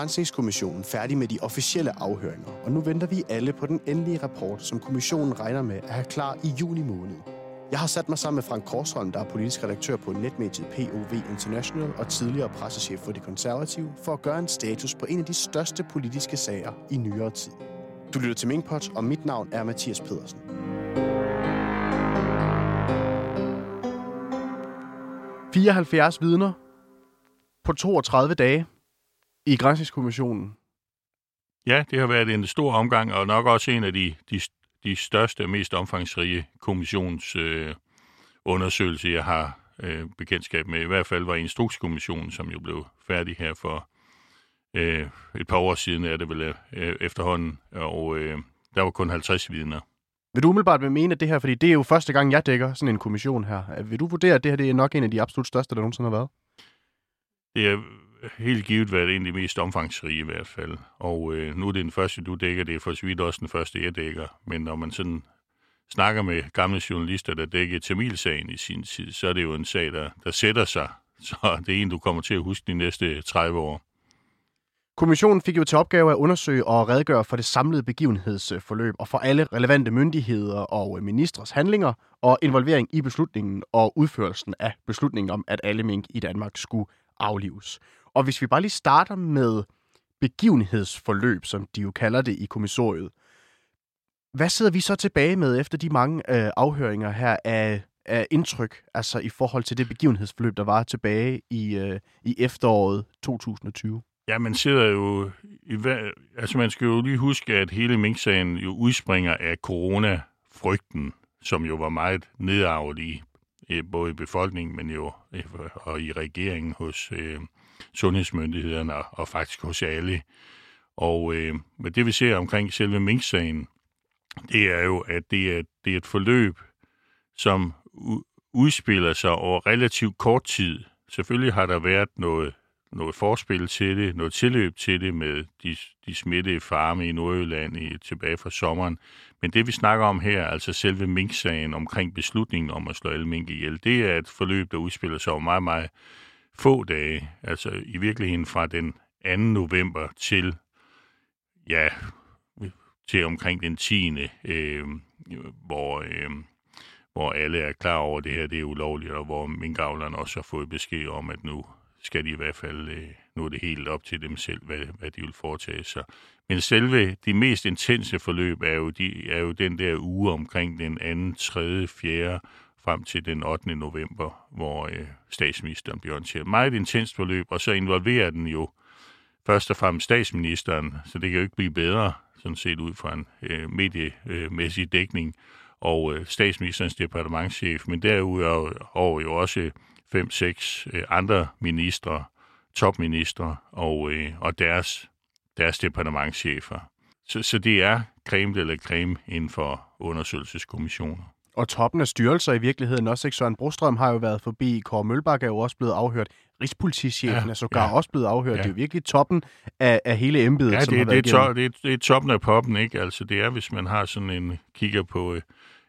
Grænsningskommissionen færdig med de officielle afhøringer, og nu venter vi alle på den endelige rapport, som kommissionen regner med at have klar i juni måned. Jeg har sat mig sammen med Frank Korsholm, der er politisk redaktør på netmediet POV International og tidligere pressechef for De Konservative, for at gøre en status på en af de største politiske sager i nyere tid. Du lytter til Minkpot, og mit navn er Mathias Pedersen. ...74 vidner på 32 dage i Grænsningskommissionen. Ja, det har været en stor omgang, og nok også en af de, de, de største og mest omfangsrige kommissionsundersøgelser, øh, jeg har øh, bekendtskab med. I hvert fald var Instrukskommissionen, som jo blev færdig her for øh, et par år siden, er det vel øh, efterhånden, og øh, der var kun 50 vidner. Vil du umiddelbart mene, det her, fordi det er jo første gang, jeg dækker sådan en kommission her, vil du vurdere, at det her det er nok en af de absolut største, der nogensinde har været? Det er helt givet været en af de mest omfangsrige i hvert fald. Og øh, nu er det den første, du dækker, det er for så vidt også den første, jeg dækker. Men når man sådan snakker med gamle journalister, der dækkede Tamilsagen i sin tid, så er det jo en sag, der, der sætter sig. Så det er en, du kommer til at huske de næste 30 år. Kommissionen fik jo til opgave at undersøge og redegøre for det samlede begivenhedsforløb og for alle relevante myndigheder og øh, ministres handlinger og involvering i beslutningen og udførelsen af beslutningen om, at alle mink i Danmark skulle aflives. Og hvis vi bare lige starter med begivenhedsforløb, som de jo kalder det i kommissoriet, hvad sidder vi så tilbage med efter de mange øh, afhøringer her af, af indtryk, altså i forhold til det begivenhedsforløb, der var tilbage i, øh, i efteråret 2020? Ja, man sidder jo... I, altså, man skal jo lige huske, at hele Mink-sagen jo udspringer af corona-frygten, som jo var meget nedarvelig, øh, både i befolkningen, men jo øh, og i regeringen hos øh, sundhedsmyndighederne og, og faktisk hos alle. Og øh, men det vi ser omkring selve Mink-sagen, det er jo, at det er, det er et forløb, som udspiller sig over relativt kort tid. Selvfølgelig har der været noget noget forspil til det, noget tilløb til det med de, de smittede farme i Nordjylland i, tilbage fra sommeren. Men det vi snakker om her, altså selve mink-sagen omkring beslutningen om at slå alle mink ihjel, det er et forløb, der udspiller sig over meget, meget få dage. Altså i virkeligheden fra den 2. november til, ja, til omkring den 10. Øh, hvor, øh, hvor alle er klar over, at det her det er ulovligt, og hvor minkavlerne også har fået besked om, at nu skal de i hvert fald, øh, nu er det helt op til dem selv, hvad, hvad de vil foretage sig. Men selve de mest intense forløb er jo, de, er jo den der uge omkring den 2., 3., 4 frem til den 8. november, hvor øh, statsministeren bliver orienteret. Meget intenst forløb, og så involverer den jo først og fremmest statsministeren, så det kan jo ikke blive bedre, sådan set ud fra en øh, mediemæssig dækning, og øh, statsministerens departementschef, men derudover jo også fem, seks øh, andre ministre, topministre og, øh, og deres, deres departementschefer. Så, så det er creme eller creme inden for undersøgelseskommissioner. Og toppen af styrelser i virkeligheden også, ikke? Søren Brostrøm har jo været forbi, Kåre Mølbak er jo også blevet afhørt, Rigspolitichefen ja, er sågar ja, også blevet afhørt. Ja. Det er jo virkelig toppen af, af hele embedet, ja, som det, har været det, er to, det, er, det er toppen af poppen, ikke? Altså det er, hvis man har sådan en, kigger på øh,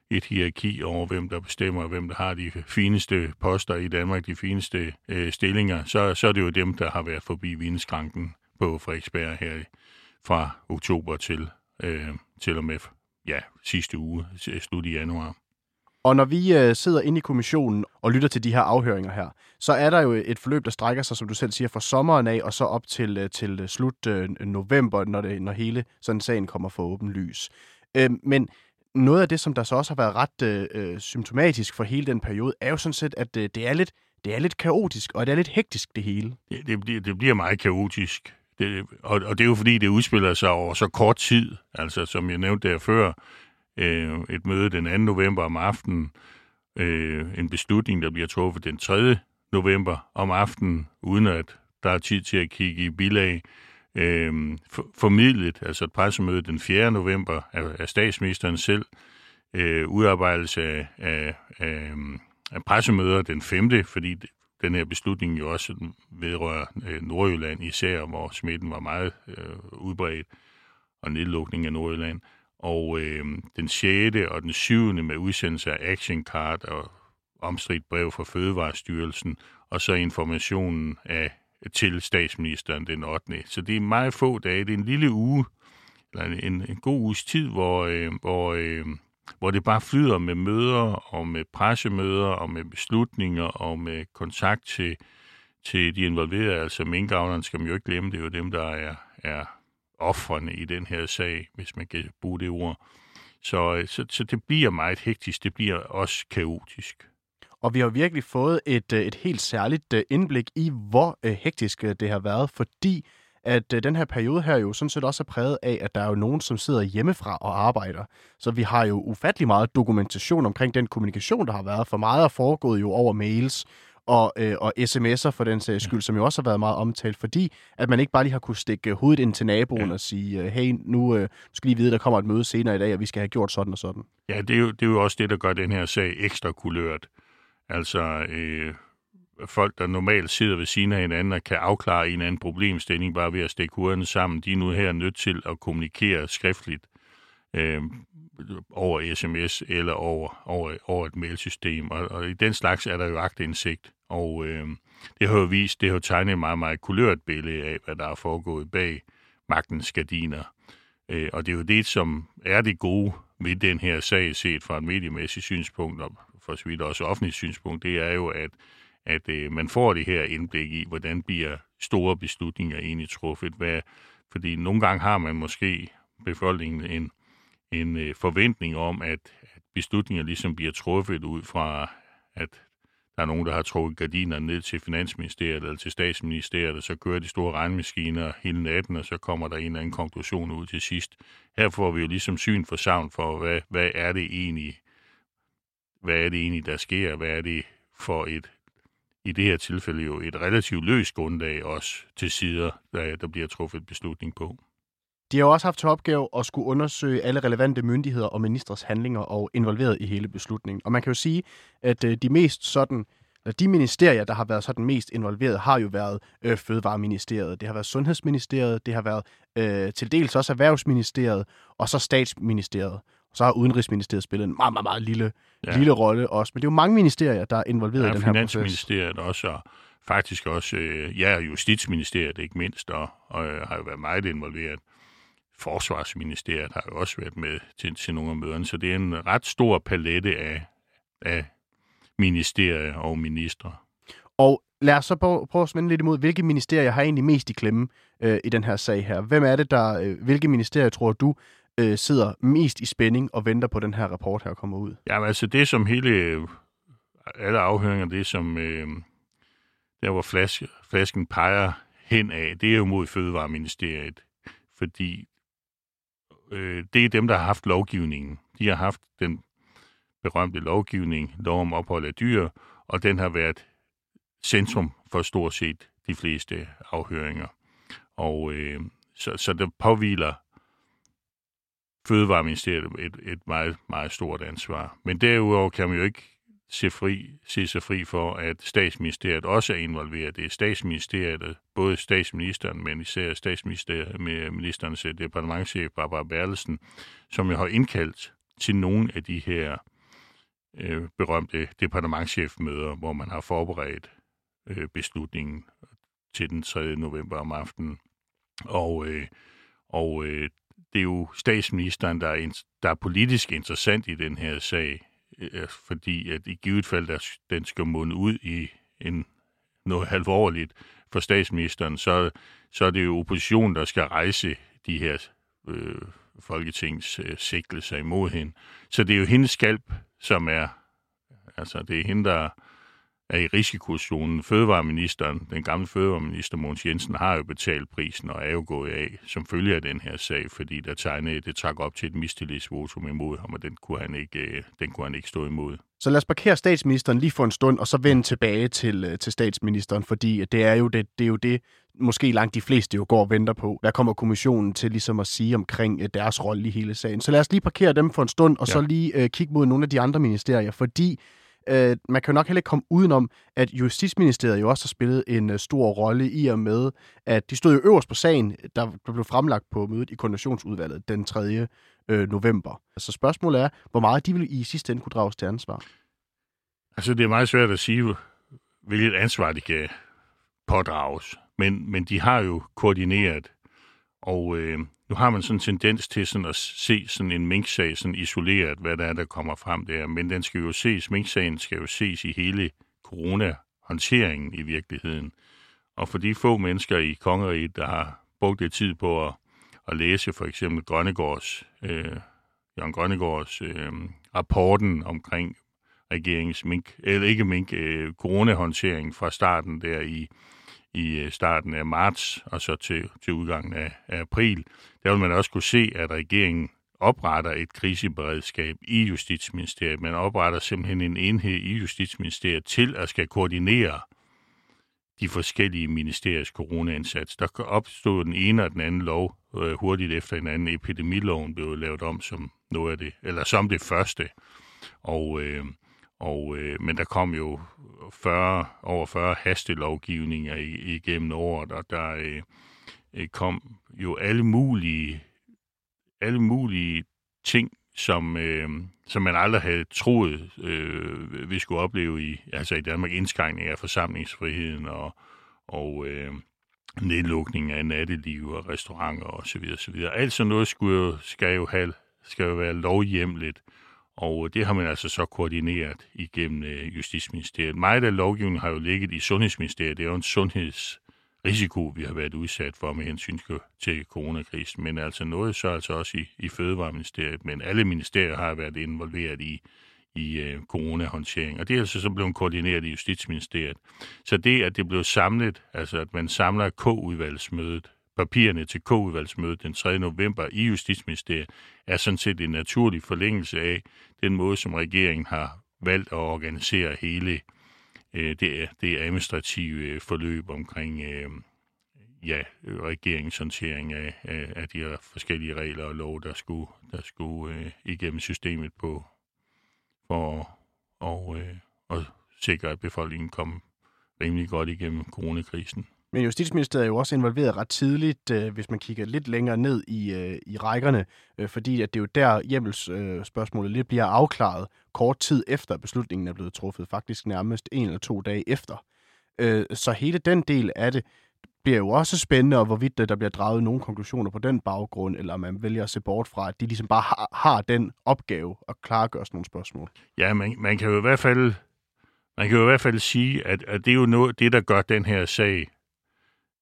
et hierarki over, hvem der bestemmer, hvem der har de fineste poster i Danmark, de fineste øh, stillinger, så, så er det jo dem, der har været forbi vinskranken på Frederiksberg her fra oktober til, øh, til og med ja, sidste uge, slut i januar. Og når vi øh, sidder inde i kommissionen og lytter til de her afhøringer her, så er der jo et forløb, der strækker sig, som du selv siger, fra sommeren af og så op til, øh, til øh, slut øh, november, når, det, når hele sådan sagen kommer for åben lys. Øh, men noget af det, som der så også har været ret øh, øh, symptomatisk for hele den periode, er jo sådan set, at øh, det, er lidt, det er lidt kaotisk, og det er lidt hektisk, det hele. Det, det, bliver, det bliver meget kaotisk. Det, og, og det er jo fordi, det udspiller sig over så kort tid. Altså, som jeg nævnte der før, øh, et møde den 2. november om aftenen, øh, en beslutning, der bliver truffet den 3. november om aftenen, uden at der er tid til at kigge i bilag øh, for, formidlet, altså et pressemøde den 4. november af, af statsministeren selv, øh, udarbejdelse af, af, af, af pressemøder den 5., fordi den her beslutning jo også vedrører øh, Nordjylland især, hvor smitten var meget øh, udbredt, og nedlukning af Nordjylland. Og øh, den 6. og den 7. med udsendelse af action card og omstridt brev fra Fødevarestyrelsen, og så informationen af til statsministeren den 8. Så det er meget få dage. Det er en lille uge, eller en, en god uges tid, hvor, øh, hvor, øh, hvor det bare flyder med møder og med pressemøder og med beslutninger og med kontakt til, til de involverede. Altså minkavlerne skal man jo ikke glemme, det er jo dem, der er, er offrene i den her sag, hvis man kan bruge det ord. Så, øh, så, så det bliver meget hektisk, det bliver også kaotisk. Og vi har virkelig fået et, øh, et helt særligt øh, indblik i, hvor hektisk det har været, fordi at den her periode her jo sådan set også er præget af, at der er jo nogen, som sidder hjemmefra og arbejder. Så vi har jo ufattelig meget dokumentation omkring den kommunikation, der har været, for meget er foregået jo over mails, og, øh, og sms'er for den sags skyld, som jo også har været meget omtalt, fordi at man ikke bare lige har kunne stikke hovedet ind til naboen ja. og sige, øh, hey, nu øh, skal lige vide, at der kommer et møde senere i dag, og vi skal have gjort sådan og sådan. Ja, det er jo, det er jo også det, der gør den her sag ekstra kulørt. Altså, øh, folk, der normalt sidder ved siden af hinanden og kan afklare en eller anden problemstilling bare ved at stikke hovederne sammen, de er nu her nødt til at kommunikere skriftligt øh, over sms eller over, over, over et mailsystem. Og, og i den slags er der jo agtindsigt. Og øh, det har jo vist, det har jo tegnet et meget, meget kulørt billede af, hvad der er foregået bag magtens gardiner. Øh, og det er jo det, som er det gode ved den her sag, set fra et mediemæssigt synspunkt, og for så vidt også offentligt synspunkt, det er jo, at, at øh, man får det her indblik i, hvordan bliver store beslutninger egentlig truffet. Hvad, fordi nogle gange har man måske befolkningen en en øh, forventning om, at, at beslutninger ligesom bliver truffet ud fra, at der er nogen, der har trukket gardinerne ned til Finansministeriet eller til Statsministeriet, og så kører de store regnmaskiner hele natten, og så kommer der en eller anden konklusion ud til sidst. Her får vi jo ligesom syn for savn for, hvad, hvad er det egentlig, hvad er det egentlig, der sker? Hvad er det for et, i det her tilfælde jo et relativt løst grundlag også til sider, der, der bliver truffet beslutning på. De har også haft til opgave at skulle undersøge alle relevante myndigheder og ministers handlinger og involveret i hele beslutningen. Og man kan jo sige, at øh, de mest sådan eller de ministerier, der har været sådan mest involveret, har jo været øh, Fødevareministeriet, det har været Sundhedsministeriet, det har været øh, til dels også Erhvervsministeriet, og så Statsministeriet. Og så har Udenrigsministeriet spillet en meget, meget, meget lille, ja. lille rolle også. Men det er jo mange ministerier, der er involveret ja, i den her proces. Finansministeriet også, og faktisk også, øh, ja, Justitsministeriet ikke mindst, og, og øh, har jo været meget involveret. Forsvarsministeriet har jo også været med til, til nogle af møderne, så det er en ret stor palette af, af ministerier og ministre. Og lad os så prøve, prøve at smænde lidt imod, hvilke ministerier har egentlig mest i klemme øh, i den her sag her? Hvem er det, der, øh, hvilke ministerier tror du øh, sidder mest i spænding og venter på den her rapport her kommer ud? Jamen altså det som hele, alle afhøringer, det som, øh, der hvor flaske, flasken peger hen af, det er jo mod Fødevareministeriet, fordi øh, det er dem, der har haft lovgivningen. De har haft den berømte lovgivning, lov om ophold af dyr, og den har været centrum for stort set de fleste afhøringer. Og øh, så, så det påviler Fødevareministeriet et, et meget, meget stort ansvar. Men derudover kan man jo ikke se, fri, se sig fri for, at statsministeriet også er involveret. Det er statsministeriet, både statsministeren, men især statsministeriet med ministerens eh, departementchef Barbara Berlesen, som jo har indkaldt til nogle af de her øh, berømte departementchefmøder, hvor man har forberedt øh, beslutningen til den 3. november om aftenen. Og, øh, og øh, det er jo statsministeren, der er, der er politisk interessant i den her sag Øh, fordi at i givet fald, der, den skal munde ud i en, noget alvorligt for statsministeren, så, så er det jo oppositionen, der skal rejse de her øh, folketings øh, sigtelser imod hende. Så det er jo hendes skalp, som er, altså det er hende, der er i risikozonen. Fødevareministeren, den gamle fødevareminister Mogens Jensen, har jo betalt prisen og er jo gået af som følge af den her sag, fordi der tegnede, det trak op til et mistillidsvotum imod ham, og den kunne, han ikke, øh, den kunne han ikke stå imod. Så lad os parkere statsministeren lige for en stund, og så vende tilbage til, øh, til statsministeren, fordi det er, jo det, det er jo det, måske langt de fleste jo går og venter på. Hvad kommer kommissionen til ligesom at sige omkring øh, deres rolle i hele sagen? Så lad os lige parkere dem for en stund, og ja. så lige uh, kigge mod nogle af de andre ministerier, fordi øh, man kan jo nok heller ikke komme udenom, at Justitsministeriet jo også har spillet en øh, stor rolle i og med, at de stod jo øverst på sagen, der blev fremlagt på mødet i koordinationsudvalget den 3. Øh, november. Så spørgsmålet er, hvor meget de vil i sidste ende kunne drages til ansvar? Altså, det er meget svært at sige, hvilket ansvar de kan pådrages. Men, men de har jo koordineret, og øh, nu har man sådan en tendens til sådan at se sådan en minksag sådan isoleret, hvad der er, der kommer frem der. Men den skal jo ses, minksagen skal jo ses i hele corona-håndteringen i virkeligheden. Og for de få mennesker i kongeriget, der har brugt lidt tid på at, at læse for eksempel Grønnegårds, øh, Jørgen Grønnegårds øh, rapporten omkring regeringens mink, eller ikke mink, øh, coronahåndtering fra starten der i, i øh, starten af marts og så til, til udgangen af, af april, der vil man også kunne se, at regeringen opretter et kriseberedskab i Justitsministeriet. Man opretter simpelthen en enhed i Justitsministeriet til at skal koordinere de forskellige ministeriers coronaindsats. Der opstod den ene og den anden lov øh, hurtigt efter hinanden. Epidemiloven blev lavet om som noget af det, eller som det første. Og, øh, og, øh, men der kom jo 40, over 40 hastelovgivninger igennem året, og der øh, øh, kom jo alle mulige, alle mulige ting, som, øh, som man aldrig havde troet, øh, vi skulle opleve i, altså i Danmark, indskrænkning af forsamlingsfriheden og, og øh, nedlukning af natteliv og restauranter osv. osv. Alt sådan noget skulle jo, skal, jo have, skal jo være lovhjemligt, og øh, det har man altså så koordineret igennem øh, Justitsministeriet. Meget af lovgivningen har jo ligget i Sundhedsministeriet. Det er jo en sundhedsrisiko, vi har været udsat for med hensyn til coronakrisen. Men altså noget så altså også i, i Fødevareministeriet. Men alle ministerier har været involveret i, i øh, coronahåndtering. Og det er altså så blevet koordineret i Justitsministeriet. Så det, at det blev samlet, altså at man samler K-udvalgsmødet papirerne til K-udvalgsmødet den 3. november i Justitsministeriet, er sådan set en naturlig forlængelse af den måde, som regeringen har valgt at organisere hele øh, det, det administrative øh, forløb omkring øh, ja, regeringens håndtering af, af, af de her forskellige regler og lov, der skulle, der skulle øh, igennem systemet på for at, øh, at sikre, at befolkningen kom rimelig godt igennem coronakrisen. Men Justitsministeriet er jo også involveret ret tidligt, øh, hvis man kigger lidt længere ned i, øh, i rækkerne, øh, fordi at det er jo der hjemmelsspørgsmålet øh, lidt bliver afklaret kort tid efter beslutningen er blevet truffet, faktisk nærmest en eller to dage efter. Øh, så hele den del af det bliver jo også spændende, og hvorvidt der bliver draget nogle konklusioner på den baggrund, eller man vælger at se bort fra, at de ligesom bare har, har den opgave at klargøre sådan nogle spørgsmål. Ja, man, man kan jo i hvert fald man kan jo i hvert fald sige, at, at det er jo noget, det, der gør den her sag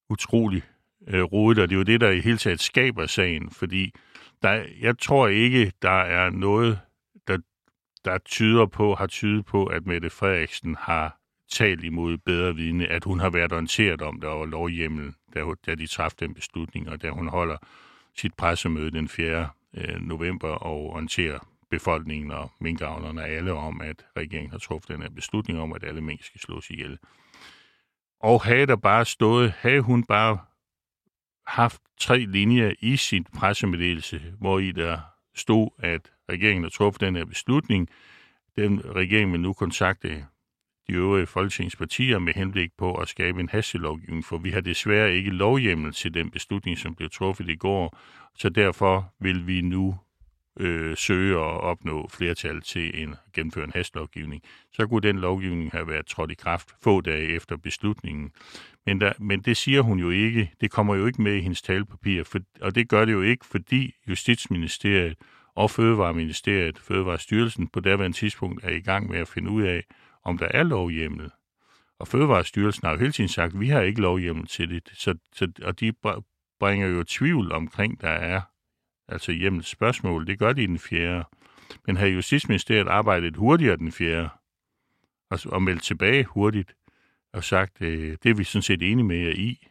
utrolig øh, rodet, og det er jo det, der i hele taget skaber sagen, fordi der, jeg tror ikke, der er noget, der, der tyder på, har tydet på, at Mette Frederiksen har talt imod bedre vidne, at hun har været orienteret om, det var lovhjemmel, da, da de træffede den beslutning, og da hun holder sit pressemøde den 4. Øh, november og orienterer befolkningen og minkavlerne alle om, at regeringen har truffet den her beslutning om, at alle mink skal slås ihjel. Og havde der bare stået, havde hun bare haft tre linjer i sin pressemeddelelse, hvor i der stod, at regeringen har truffet den her beslutning. Den regering vil nu kontakte de øvrige folketingspartier med henblik på at skabe en hastelovgivning, for vi har desværre ikke lovhjemmel til den beslutning, som blev truffet i går, så derfor vil vi nu øh, søge at opnå flertal til en gennemføre en hastlovgivning, så kunne den lovgivning have været trådt i kraft få dage efter beslutningen. Men, der, men det siger hun jo ikke. Det kommer jo ikke med i hendes talepapir, for, og det gør det jo ikke, fordi Justitsministeriet og Fødevareministeriet, Fødevarestyrelsen på daværende tidspunkt er i gang med at finde ud af, om der er lovhjemmel. Og Fødevarestyrelsen har jo hele tiden sagt, at vi har ikke lovhjemmel til det. Så, så, og de bringer jo tvivl omkring, der er altså hjemmets spørgsmål. Det gør de den fjerde. Men har Justitsministeriet arbejdet hurtigere den fjerde, og, og meldt tilbage hurtigt, og sagt, øh, det er vi sådan set enige med jer i.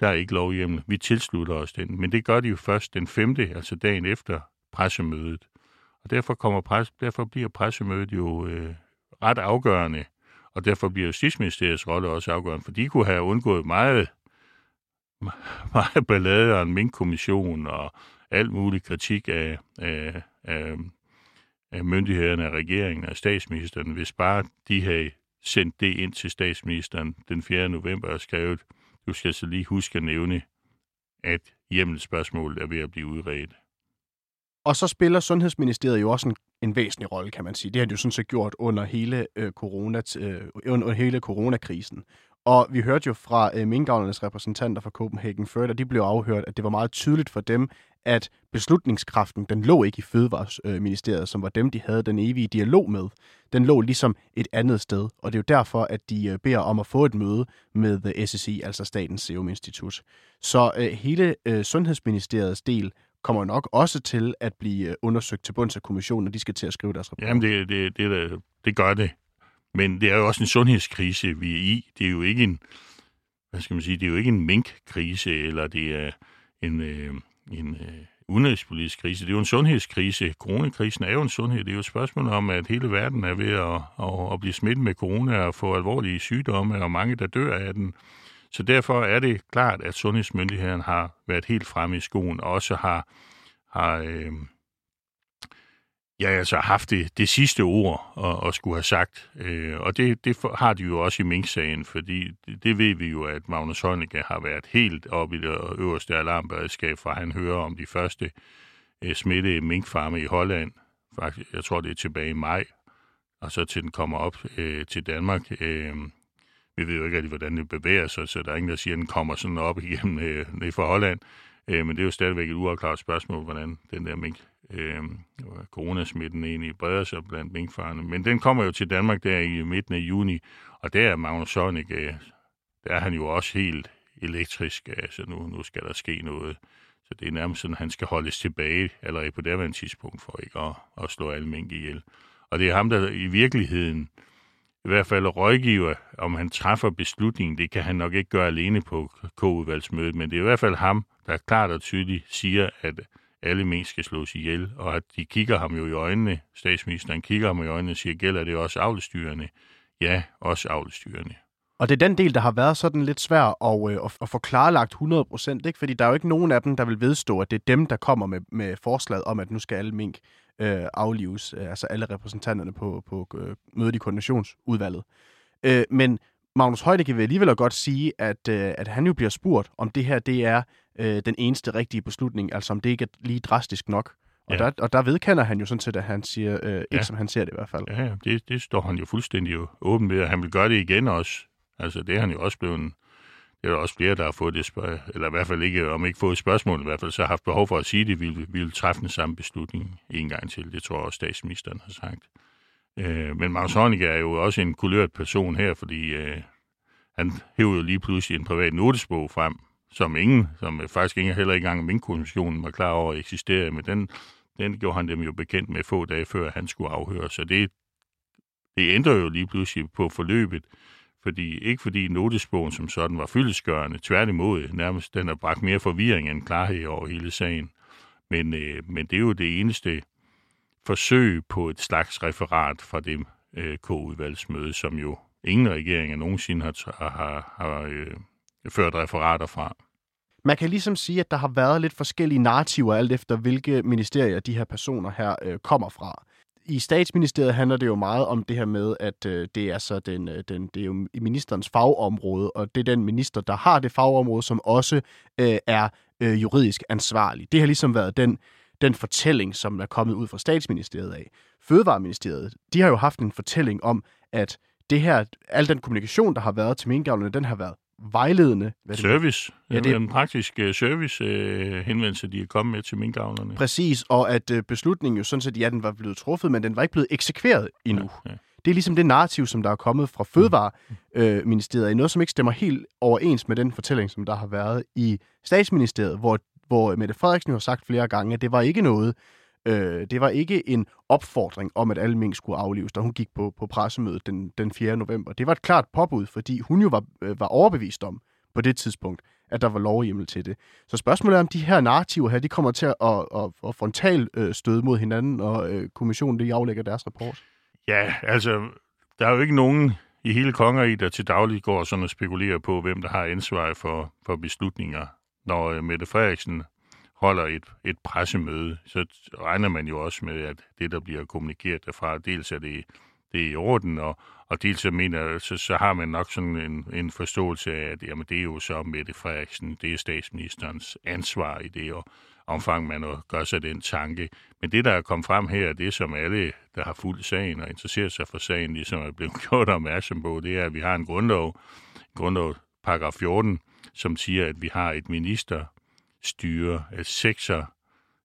Der er ikke lovhjemmel. Vi tilslutter os den. Men det gør de jo først den femte, altså dagen efter pressemødet. Og derfor, kommer pres, derfor bliver pressemødet jo øh, ret afgørende, og derfor bliver Justitsministeriets rolle også afgørende, for de kunne have undgået meget, meget ballade og en minkkommission og alt mulig kritik af, af, af, af myndighederne, af regeringen, af statsministeren, hvis bare de havde sendt det ind til statsministeren den 4. november og skrevet, du skal så lige huske at nævne, at hjemmelsspørgsmålet er ved at blive udredt. Og så spiller Sundhedsministeriet jo også en, en væsentlig rolle, kan man sige. Det har de jo sådan set gjort under hele, øh, corona, øh, under hele coronakrisen. Og vi hørte jo fra øh, minkavlernes repræsentanter fra Copenhagen Før, og de blev afhørt, at det var meget tydeligt for dem, at beslutningskraften, den lå ikke i Fødevareministeriet, som var dem, de havde den evige dialog med. Den lå ligesom et andet sted, og det er jo derfor, at de øh, beder om at få et møde med øh, SSI, altså Statens Serum Institut. Så øh, hele øh, Sundhedsministeriets del kommer nok også til at blive øh, undersøgt til bunds af kommissionen, når de skal til at skrive deres rapport. Jamen, det, det, det, det gør det. Men det er jo også en sundhedskrise, vi er i. Det er jo ikke en, hvad skal man sige, det er jo ikke en minkkrise, eller det er en, øh, en øh, udenrigspolitisk krise. Det er jo en sundhedskrise. Coronakrisen er jo en sundhed. Det er jo et spørgsmål om, at hele verden er ved at, at, at blive smittet med corona og få alvorlige sygdomme, og mange, der dør af den. Så derfor er det klart, at sundhedsmyndighederne har været helt fremme i skoen, og også har, har øh, ja, altså haft det, det sidste ord at, at skulle have sagt. Øh, og det, det har de jo også i Mink-sagen, fordi det, det ved vi jo, at Magnus Heunicke har været helt oppe i det øverste alarmberedskab, for han hører om de første øh, smittede minkfarme i Holland. Faktisk, jeg tror, det er tilbage i maj, og så til den kommer op øh, til Danmark. Øh, vi ved jo ikke rigtig, hvordan det bevæger sig, så der er ingen, der siger, at den kommer sådan op igennem øh, ned fra Holland. Øh, men det er jo stadigvæk et uafklaret spørgsmål, hvordan den der mink øh, coronasmitten egentlig breder sig blandt minkfarerne. Men den kommer jo til Danmark der i midten af juni, og der er Magnus Sonic, øh, der er han jo også helt elektrisk, altså nu, nu skal der ske noget. Så det er nærmest sådan, at han skal holdes tilbage allerede på det tidspunkt for ikke at, at slå alle mink ihjel. Og det er ham, der i virkeligheden i hvert fald rådgiver, om han træffer beslutningen. Det kan han nok ikke gøre alene på K-udvalgsmødet, men det er i hvert fald ham, der klart og tydeligt siger, at alle mink skal slås ihjel, og at de kigger ham jo i øjnene, statsministeren kigger ham i øjnene og siger, gælder det også avlstyrene? Ja, også avlstyrene. Og det er den del, der har været sådan lidt svær øh, at, øh, at, få klarlagt 100%, ikke? fordi der er jo ikke nogen af dem, der vil vedstå, at det er dem, der kommer med, med forslaget om, at nu skal alle mink øh, aflives, øh, altså alle repræsentanterne på, på øh, mødet i koordinationsudvalget. Øh, men Magnus Højde kan vi alligevel godt sige, at, øh, at han jo bliver spurgt, om det her det er øh, den eneste rigtige beslutning, altså om det ikke er lige drastisk nok. Og, ja. der, og der vedkender han jo sådan set, at han siger, øh, ikke ja. som han ser det i hvert fald. Ja, det, det står han jo fuldstændig åben ved, at han vil gøre det igen også. Altså det er han jo også blevet, det er der også flere, der har fået det spørgsmål, eller i hvert fald ikke, om ikke fået spørgsmål, i hvert fald så har haft behov for at sige det, vi vil, vi vil træffe den samme beslutning en gang til. Det tror jeg også statsministeren har sagt. Øh, men Magnus Heunicke er jo også en kulørt person her, fordi øh, han hævde jo lige pludselig en privat notesbog frem, som ingen, som faktisk ingen heller ikke engang minkkommissionen var klar over at eksistere, men den, den gjorde han dem jo bekendt med få dage før han skulle afhøre. Så det, det ændrer jo lige pludselig på forløbet, fordi, ikke fordi notesbogen som sådan var fyldesgørende, tværtimod nærmest den har bragt mere forvirring end klarhed over hele sagen. Men, øh, men det er jo det eneste forsøg på et slags referat fra det øh, K-udvalgsmøde, som jo ingen regeringer nogensinde har, har, har øh, ført referater fra. Man kan ligesom sige, at der har været lidt forskellige narrativer, alt efter hvilke ministerier de her personer her øh, kommer fra. I statsministeriet handler det jo meget om det her med, at øh, det er så den, øh, den, det er jo ministerens fagområde, og det er den minister, der har det fagområde, som også øh, er øh, juridisk ansvarlig. Det har ligesom været den, den fortælling, som er kommet ud fra statsministeriet af. Fødevareministeriet, de har jo haft en fortælling om, at det her, al den kommunikation, der har været til minkavlerne, den har været vejledende. Hvad service. Ja, det er en praktisk uh, service uh, henvendelse, de er kommet med til minkavlerne. Præcis, og at uh, beslutningen jo sådan set, ja, den var blevet truffet, men den var ikke blevet eksekveret endnu. Ja, ja. Det er ligesom det narrativ, som der er kommet fra Fødevareministeriet, øh, noget, som ikke stemmer helt overens med den fortælling, som der har været i Statsministeriet, hvor, hvor Mette Frederiksen har sagt flere gange, at det var ikke noget, Øh, det var ikke en opfordring om, at alle mink skulle aflives, da hun gik på, på pressemødet den, den 4. november. Det var et klart påbud, fordi hun jo var, øh, var overbevist om på det tidspunkt, at der var lovhjemmel til det. Så spørgsmålet er, om de her narrativer her, de kommer til at, at, at, at frontal øh, støde mod hinanden, og øh, kommissionen lige aflægger deres rapport. Ja, altså, der er jo ikke nogen i hele kongeriget, der til daglig går sådan og spekulerer på, hvem der har ansvar for, for beslutninger. Når øh, Mette Frederiksen holder et, et pressemøde, så regner man jo også med, at det, der bliver kommunikeret derfra, dels er det det er i orden, og, og dels så mener så, så har man nok sådan en, en forståelse af, at jamen, det er jo så Mette Frederiksen, det er statsministerens ansvar i det, og omfang man gør sig den tanke. Men det, der er kommet frem her, det som alle, der har fulgt sagen og interesseret sig for sagen, ligesom er blevet gjort opmærksom på, det er, at vi har en grundlov, grundlov paragraf 14, som siger, at vi har et minister- styre, et sektor,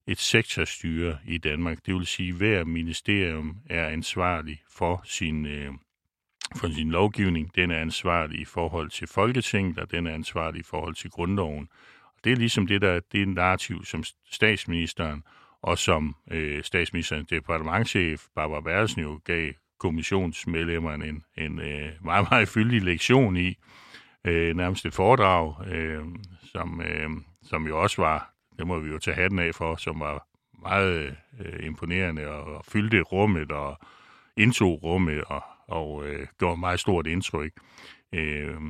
et sektorstyre i Danmark. Det vil sige, at hver ministerium er ansvarlig for sin, øh, for sin lovgivning. Den er ansvarlig i forhold til Folketinget, og den er ansvarlig i forhold til grundloven. Og det er ligesom det, der det er en narrativ, som statsministeren og som øh, statsministerens departementchef Barbara Berlsen jo gav kommissionsmedlemmerne en, en øh, meget, meget fyldig lektion i, øh, nærmest et foredrag, øh, som, øh, som jo også var, det må vi jo tage hatten af for, som var meget øh, imponerende og, og fyldte rummet og indtog rummet og, og øh, gjorde meget stort indtryk. Øh,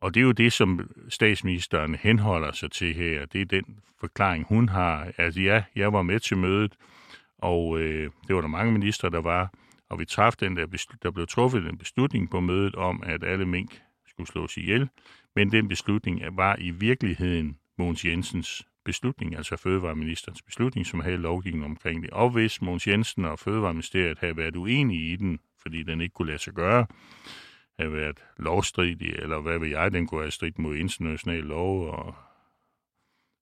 og det er jo det, som statsministeren henholder sig til her. Det er den forklaring, hun har. Altså ja, jeg var med til mødet, og øh, det var der mange ministre, der var, og vi træffede den der, der blev truffet en beslutning på mødet om, at alle mink skulle slås ihjel, men den beslutning var i virkeligheden Mogens Jensens beslutning, altså Fødevareministerens beslutning, som havde lovgivning omkring det. Og hvis Mogens Jensen og Fødevareministeriet havde været uenige i den, fordi den ikke kunne lade sig gøre, havde været lovstridig, eller hvad ved jeg, den kunne have stridt mod internationale lov og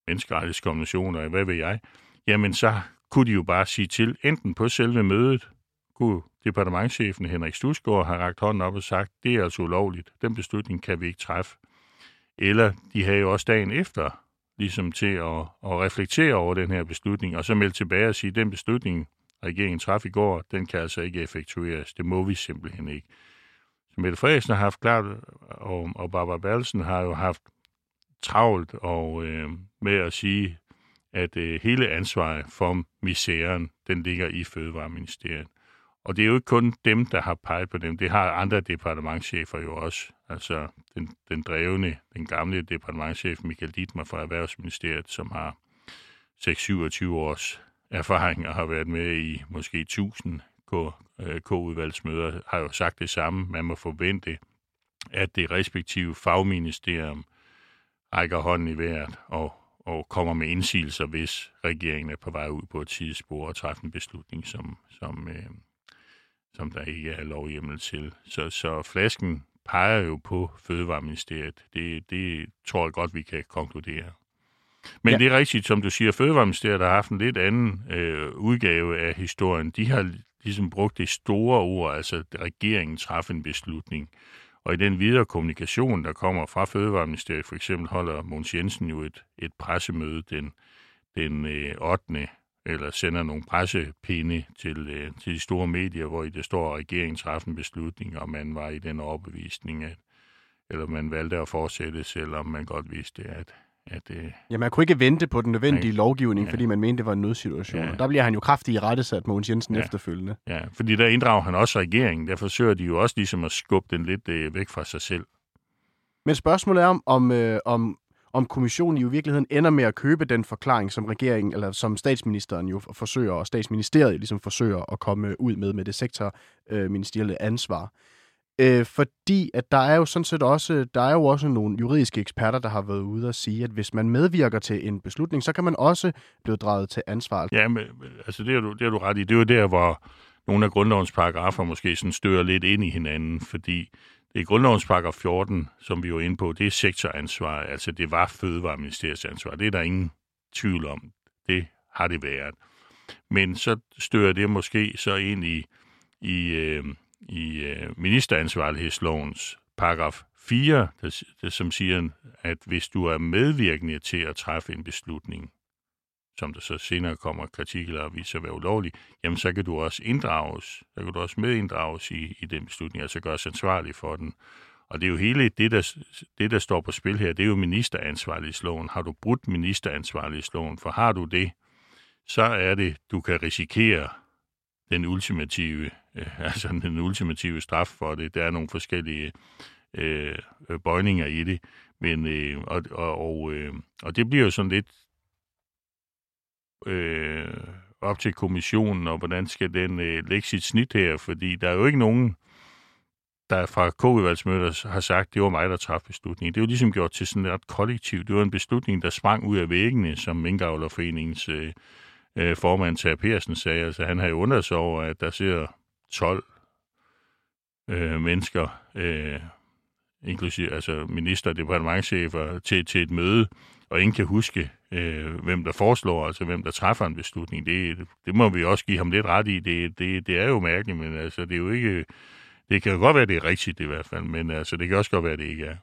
menneskerettighedskonventioner, hvad ved jeg, jamen så kunne de jo bare sige til, enten på selve mødet, kunne departementchefen Henrik Stusgaard have ragt hånden op og sagt, det er altså ulovligt, den beslutning kan vi ikke træffe. Eller de havde jo også dagen efter ligesom til at, at reflektere over den her beslutning, og så melde tilbage og sige, at den beslutning, regeringen træffede i går, den kan altså ikke effektueres. Det må vi simpelthen ikke. Så Mette Frederiksen har haft klart, og, og Barbara Berlsen har jo haft travlt og, øh, med at sige, at øh, hele ansvaret for misæren, den ligger i Fødevareministeriet. Og det er jo ikke kun dem, der har peget på dem. Det har andre departementchefer jo også. Altså den, den drevne, den gamle departementchef Michael Dietmar fra Erhvervsministeriet, som har 6-27 års erfaring og har været med i måske 1000 øh, K-udvalgsmøder, har jo sagt det samme. Man må forvente, at det respektive fagministerium rækker hånden i vejret og, og kommer med indsigelser, hvis regeringen er på vej ud på et tidsspor og træffer en beslutning, som, som, øh, som der ikke er lovhjemmel til. Så, så flasken peger jo på Fødevareministeriet. Det, det tror jeg godt, vi kan konkludere. Men ja. det er rigtigt, som du siger, Fødevareministeriet har haft en lidt anden øh, udgave af historien. De har ligesom brugt det store ord, altså at regeringen træffer en beslutning. Og i den videre kommunikation, der kommer fra Fødevareministeriet, for eksempel holder Måns Jensen jo et, et pressemøde den, den øh, 8 eller sender nogle pressepinde til, øh, til de store medier, hvor i det står, at regeringen træffer en beslutning, og man var i den overbevisning, at, eller man valgte at fortsætte, selvom man godt vidste, at, at øh, Ja, man kunne ikke vente på den nødvendige ja, lovgivning, ja. fordi man mente, det var en nødsituation. Ja. der bliver han jo kraftigt i rettesat, Mogens Jensen, ja. efterfølgende. Ja, fordi der inddrager han også regeringen. Der forsøger de jo også ligesom at skubbe den lidt øh, væk fra sig selv. Men spørgsmålet er, om, om, øh, om om kommissionen jo i virkeligheden ender med at købe den forklaring, som regeringen, eller som statsministeren jo forsøger, og statsministeriet ligesom forsøger at komme ud med, med det sektorministerielle ansvar. Øh, fordi at der er jo sådan set også, der er jo også nogle juridiske eksperter, der har været ude og sige, at hvis man medvirker til en beslutning, så kan man også blive draget til ansvar. Ja, men, altså det er, du, det er du ret i. Det er jo der, hvor nogle af grundlovens paragrafer måske sådan stører lidt ind i hinanden, fordi i grundlovens paragraf 14, som vi er inde på, det er sektoransvar, altså det var Fødevareministeriets ansvar. Det er der ingen tvivl om. Det har det været. Men så stører det måske så ind i, i, øh, i øh, ministeransvarlighedslovens paragraf 4, der, der, som siger, at hvis du er medvirkende til at træffe en beslutning, som der så senere kommer kritik eller viser at være ulovlig, jamen så kan du også inddrages, så kan du også medinddrages i, i den beslutning, altså gøres ansvarlig for den. Og det er jo hele det der, det, der står på spil her, det er jo ministeransvarlighedsloven. Har du brudt ministeransvarlighedsloven, for har du det, så er det, du kan risikere den ultimative, øh, altså den ultimative straf for det. Der er nogle forskellige øh, bøjninger i det, men øh, og, og, og, øh, og det bliver jo sådan lidt øh, op til kommissionen, og hvordan skal den øh, lægge sit snit her, fordi der er jo ikke nogen, der fra K-udvalgsmøder har sagt, det var mig, der træffede beslutningen. Det er jo ligesom gjort til sådan et kollektiv. Det var en beslutning, der sprang ud af væggene, som Minkavlerforeningens øh, øh, formand Ter Persen sagde. Altså, han har jo undret sig over, at der sidder 12 øh, mennesker, øh, inklusive altså minister og departementchefer, til, til et møde, og ingen kan huske, øh, hvem der foreslår, altså hvem der træffer en beslutning. Det, det må vi også give ham lidt ret i. Det, det, det er jo mærkeligt, men altså, det er jo ikke... Det kan jo godt være, det er rigtigt i hvert fald, men altså, det kan også godt være, det ikke er.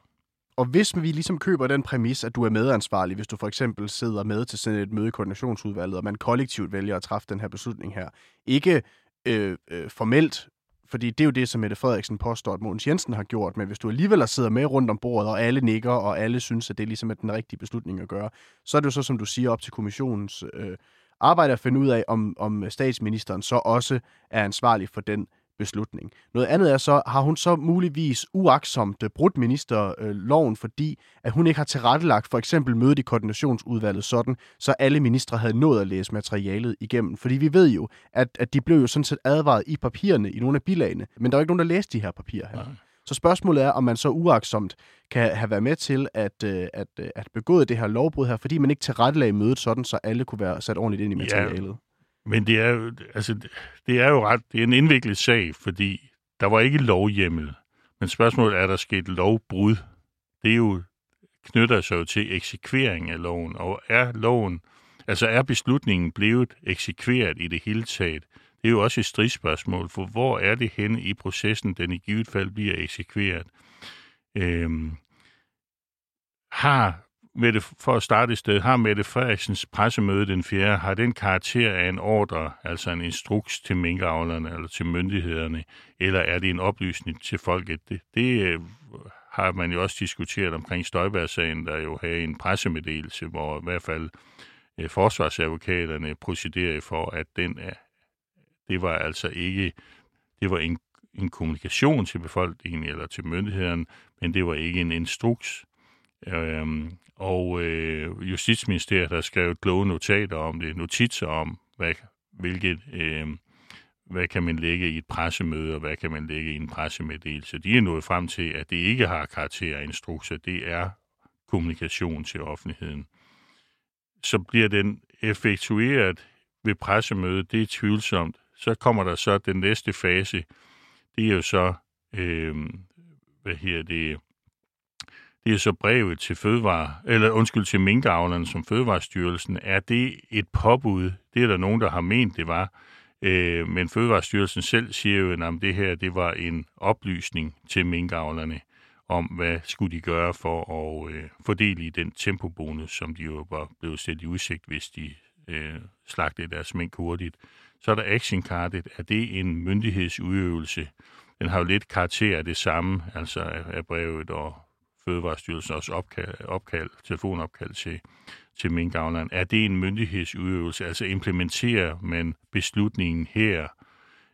Og hvis vi ligesom køber den præmis, at du er medansvarlig, hvis du for eksempel sidder med til sådan et møde i koordinationsudvalget, og man kollektivt vælger at træffe den her beslutning her, ikke øh, øh, formelt fordi det er jo det, som Mette Frederiksen påstår, at Mogens Jensen har gjort, men hvis du alligevel sidder med rundt om bordet, og alle nikker, og alle synes, at det ligesom er den rigtige beslutning at gøre, så er det jo så, som du siger, op til kommissionens øh, arbejde at finde ud af, om, om statsministeren så også er ansvarlig for den beslutning. Noget andet er så, har hun så muligvis uaksomt brudt ministerloven, fordi at hun ikke har tilrettelagt for eksempel mødet i koordinationsudvalget sådan, så alle ministre havde nået at læse materialet igennem. Fordi vi ved jo, at, at de blev jo sådan set advaret i papirerne, i nogle af bilagene, men der er jo ikke nogen, der læste de her papirer her. Nej. Så spørgsmålet er, om man så uaksomt kan have været med til at, øh, at, øh, at begå det her lovbrud her, fordi man ikke tilrettelagde mødet sådan, så alle kunne være sat ordentligt ind i materialet. Ja. Men det er jo, altså, det er jo ret, det er en indviklet sag, fordi der var ikke lovhjemmel. Men spørgsmålet er, der sket lovbrud. Det er jo, knytter sig jo til eksekvering af loven, og er loven, altså er beslutningen blevet eksekveret i det hele taget? Det er jo også et stridsspørgsmål, for hvor er det henne i processen, den i givet fald bliver eksekveret? Øhm, har Mette, for at starte et sted, har Mette Frederiksens pressemøde den 4. har den karakter af en ordre, altså en instruks til minkavlerne eller til myndighederne, eller er det en oplysning til folket? Det, det øh, har man jo også diskuteret omkring Støjberg-sagen, der jo havde en pressemeddelelse, hvor i hvert fald øh, forsvarsadvokaterne procederede for, at den er, det var altså ikke, det var en, en kommunikation til befolkningen eller til myndighederne, men det var ikke en instruks. Øhm, og øh, Justitsministeriet har skrevet kloge notater om det, notitser om, hvad, hvilket, øh, hvad kan man lægge i et pressemøde, og hvad kan man lægge i en pressemeddelelse. De er nået frem til, at det ikke har karakter af instrukser, det er kommunikation til offentligheden. Så bliver den effektueret ved pressemødet, det er tvivlsomt. Så kommer der så den næste fase, det er jo så, øh, hvad her det, det er så brevet til fødevare, eller undskyld, til minkavlerne som Fødevarestyrelsen. Er det et påbud? Det er der nogen, der har ment, det var. Øh, men Fødevarestyrelsen selv siger jo, at det her det var en oplysning til minkavlerne om, hvad skulle de gøre for at øh, fordele i den tempobonus, som de jo var blevet stillet i udsigt, hvis de øh, slagtede deres mink hurtigt. Så er der actionkartet. Er det en myndighedsudøvelse? Den har jo lidt karakter af det samme, altså af brevet og Fødevarestyrelsen også opkald, opkald, telefonopkald til, til minkavleren. Er det en myndighedsudøvelse? Altså implementerer man beslutningen her?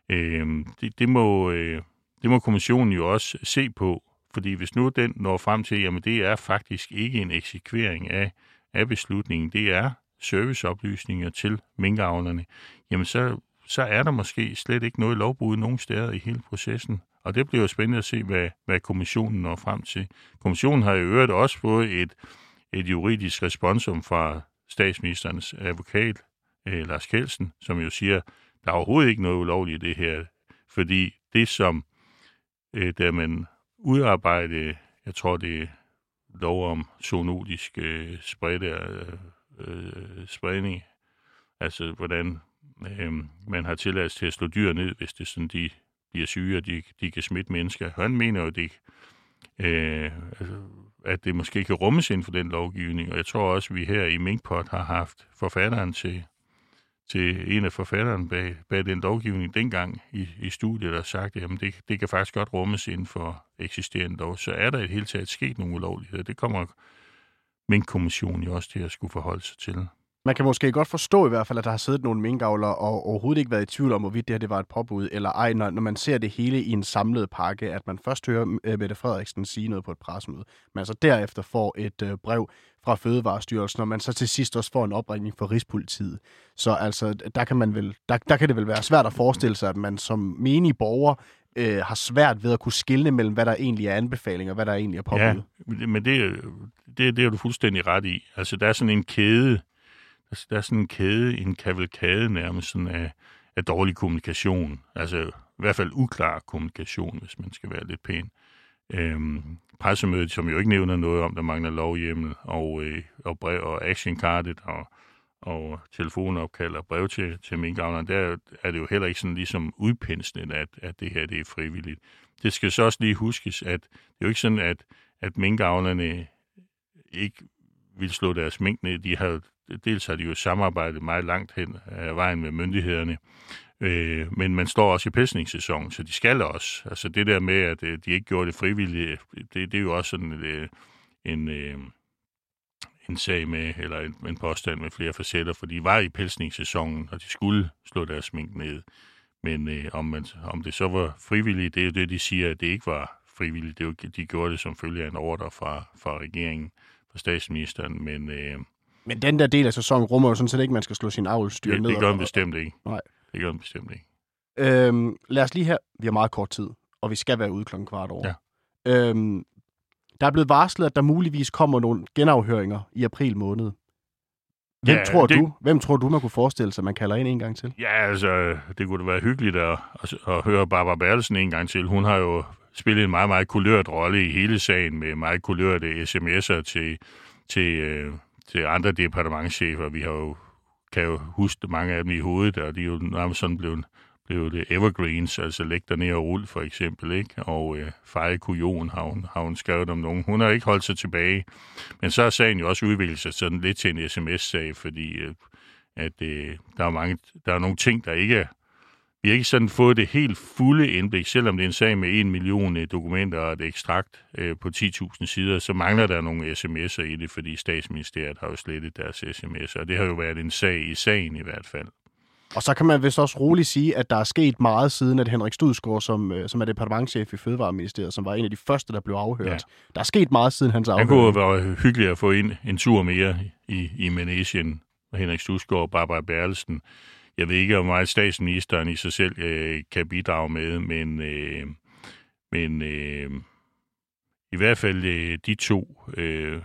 Øh, det, det, må, øh, det må kommissionen jo også se på, fordi hvis nu den når frem til, jamen det er faktisk ikke en eksekvering af, af beslutningen, det er serviceoplysninger til minkavlerne, jamen så, så er der måske slet ikke noget lovbrud nogen steder i hele processen. Og det bliver jo spændende at se, hvad, hvad kommissionen når frem til. Kommissionen har i øvrigt også fået et, et juridisk responsum fra statsministerens advokat, eh, Lars Kelsen, som jo siger, der er overhovedet ikke noget ulovligt i det her, fordi det som, eh, da man udarbejdede, jeg tror det er lov om zoonotisk eh, øh, spredte, øh, spredning, altså hvordan øh, man har tilladelse til at slå dyr ned, hvis det er sådan, de bliver syge, og de, de kan smitte mennesker. Han mener jo, det, øh, altså, at det måske kan rummes inden for den lovgivning, og jeg tror også, at vi her i Minkpot har haft forfatteren til, til en af forfatteren bag, bag den lovgivning dengang i, i studiet, der sagt, at jamen det, det kan faktisk godt rummes inden for eksisterende lov. Så er der i det hele taget sket nogle ulovligheder. Det kommer Minkkommissionen jo også til at skulle forholde sig til. Man kan måske godt forstå i hvert fald, at der har siddet nogle minkavlere og overhovedet ikke været i tvivl om, hvorvidt det her det var et påbud eller ej, når, når man ser det hele i en samlet pakke, at man først hører mm, øh, Mette Frederiksen sige noget på et pressemøde, men så derefter får et øh, brev fra Fødevarestyrelsen, og man så til sidst også får en opringning fra Rigspolitiet. Så altså, der kan, man vel, der, der kan det vel være svært at forestille sig, at man som menig borger øh, har svært ved at kunne skille mellem, hvad der egentlig er anbefalinger, og hvad der egentlig er påbud. Ja, men det, det, det er du fuldstændig ret i. Altså, der er sådan en kæde, øh, Altså, der er sådan en kæde, en kavalkade nærmest sådan af, af dårlig kommunikation. Altså, i hvert fald uklar kommunikation, hvis man skal være lidt pæn. Øhm, pressemødet, som jo ikke nævner noget om, der mangler lovhjemmel, og, øh, og brev og actioncardet, og og telefonopkald og brev til, til minkavlerne, der er det jo heller ikke sådan ligesom udpenslet, at, at det her det er frivilligt. Det skal så også lige huskes, at det er jo ikke sådan, at, at minkavlerne ikke vil slå deres mink ned. De har, dels har de jo samarbejdet meget langt hen af vejen med myndighederne, øh, men man står også i pelsningssæsonen, så de skal også. Altså det der med, at øh, de ikke gjorde det frivilligt, det, det er jo også sådan øh, en... Øh, en sag med, eller en, en påstand med flere facetter, for de var i pelsningssæsonen, og de skulle slå deres mink ned. Men øh, om, man, om det så var frivilligt, det er jo det, de siger, at det ikke var frivilligt. Det er jo, de gjorde det som følge af en ordre fra, fra regeringen, fra statsministeren, men... Øh, men den der del af sæsonen rummer jo sådan set ikke, at man skal slå sin avlstyr det, ned. Det gør den bestemt ikke. Nej. Det gør den bestemt ikke. Øhm, lad os lige her, vi har meget kort tid, og vi skal være ude klokken kvart over. Ja. Øhm, der er blevet varslet, at der muligvis kommer nogle genafhøringer i april måned. Hvem, ja, tror det... du, hvem tror du, man kunne forestille sig, man kalder ind en gang til? Ja, altså, det kunne da være hyggeligt at, at, at høre Barbara Bertelsen en gang til. Hun har jo spillet en meget, meget kulørt rolle i hele sagen med meget kulørte sms'er til, til, øh, til andre departementchefer. Vi har jo, kan jo huske mange af dem i hovedet, og de er jo nærmest sådan blevet blevet det evergreens, altså læg der ned og rul for eksempel, ikke? Og øh, feje kujon har hun, har hun skrevet om nogen. Hun har ikke holdt sig tilbage. Men så har sagen jo også udviklet sig sådan lidt til en sms-sag, fordi øh, at øh, der er mange, der er nogle ting, der ikke er vi har ikke sådan fået det helt fulde indblik, selvom det er en sag med en million øh, dokumenter og et ekstrakt øh, på 10.000 sider, så mangler der nogle sms'er i det, fordi statsministeriet har jo slettet deres sms'er, og det har jo været en sag i sagen i hvert fald. Og så kan man vist også roligt sige, at der er sket meget siden, at Henrik Studsgaard, som, øh, som er departementchef i Fødevareministeriet, som var en af de første, der blev afhørt. Ja. Der er sket meget siden hans afhøring. Det kunne være hyggeligt at få ind en tur mere i, i Manesien. Henrik Studsgaard og Barbara Berlesen. Jeg ved ikke, hvor meget statsministeren i sig selv øh, kan bidrage med, men, øh, men øh, i hvert fald øh, de to øh, øh,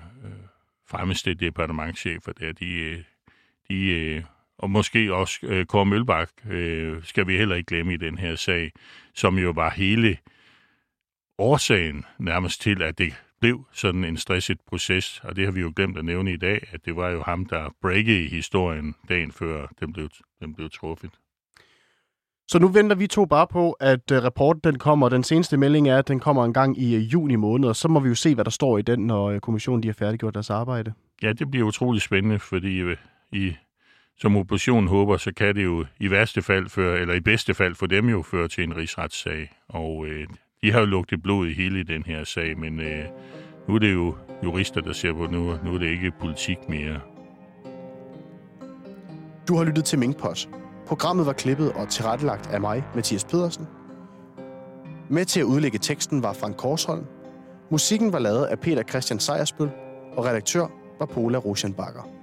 fremmeste departementchefer der, de, øh, de øh, og måske også øh, Kåre Mølbak øh, skal vi heller ikke glemme i den her sag, som jo var hele årsagen nærmest til, at det blev sådan en stresset proces, og det har vi jo glemt at nævne i dag, at det var jo ham, der breakede i historien dagen før den blev, den blev truffet. Så nu venter vi to bare på, at uh, rapporten den kommer. Den seneste melding er, at den kommer en gang i uh, juni måned, og så må vi jo se, hvad der står i den, når uh, kommissionen de har færdiggjort deres arbejde. Ja, det bliver utrolig spændende, fordi i som oppositionen håber, så kan det jo i værste fald føre, eller i bedste fald for dem jo føre til en rigsretssag. Og øh, de har jo lugtet blod i hele den her sag, men øh, nu er det jo jurister, der ser på nu. Nu er det ikke politik mere. Du har lyttet til Minkpot. Programmet var klippet og tilrettelagt af mig, Mathias Pedersen. Med til at udlægge teksten var Frank Korsholm. Musikken var lavet af Peter Christian Sejersbøl, og redaktør var Pola Rosenbakker.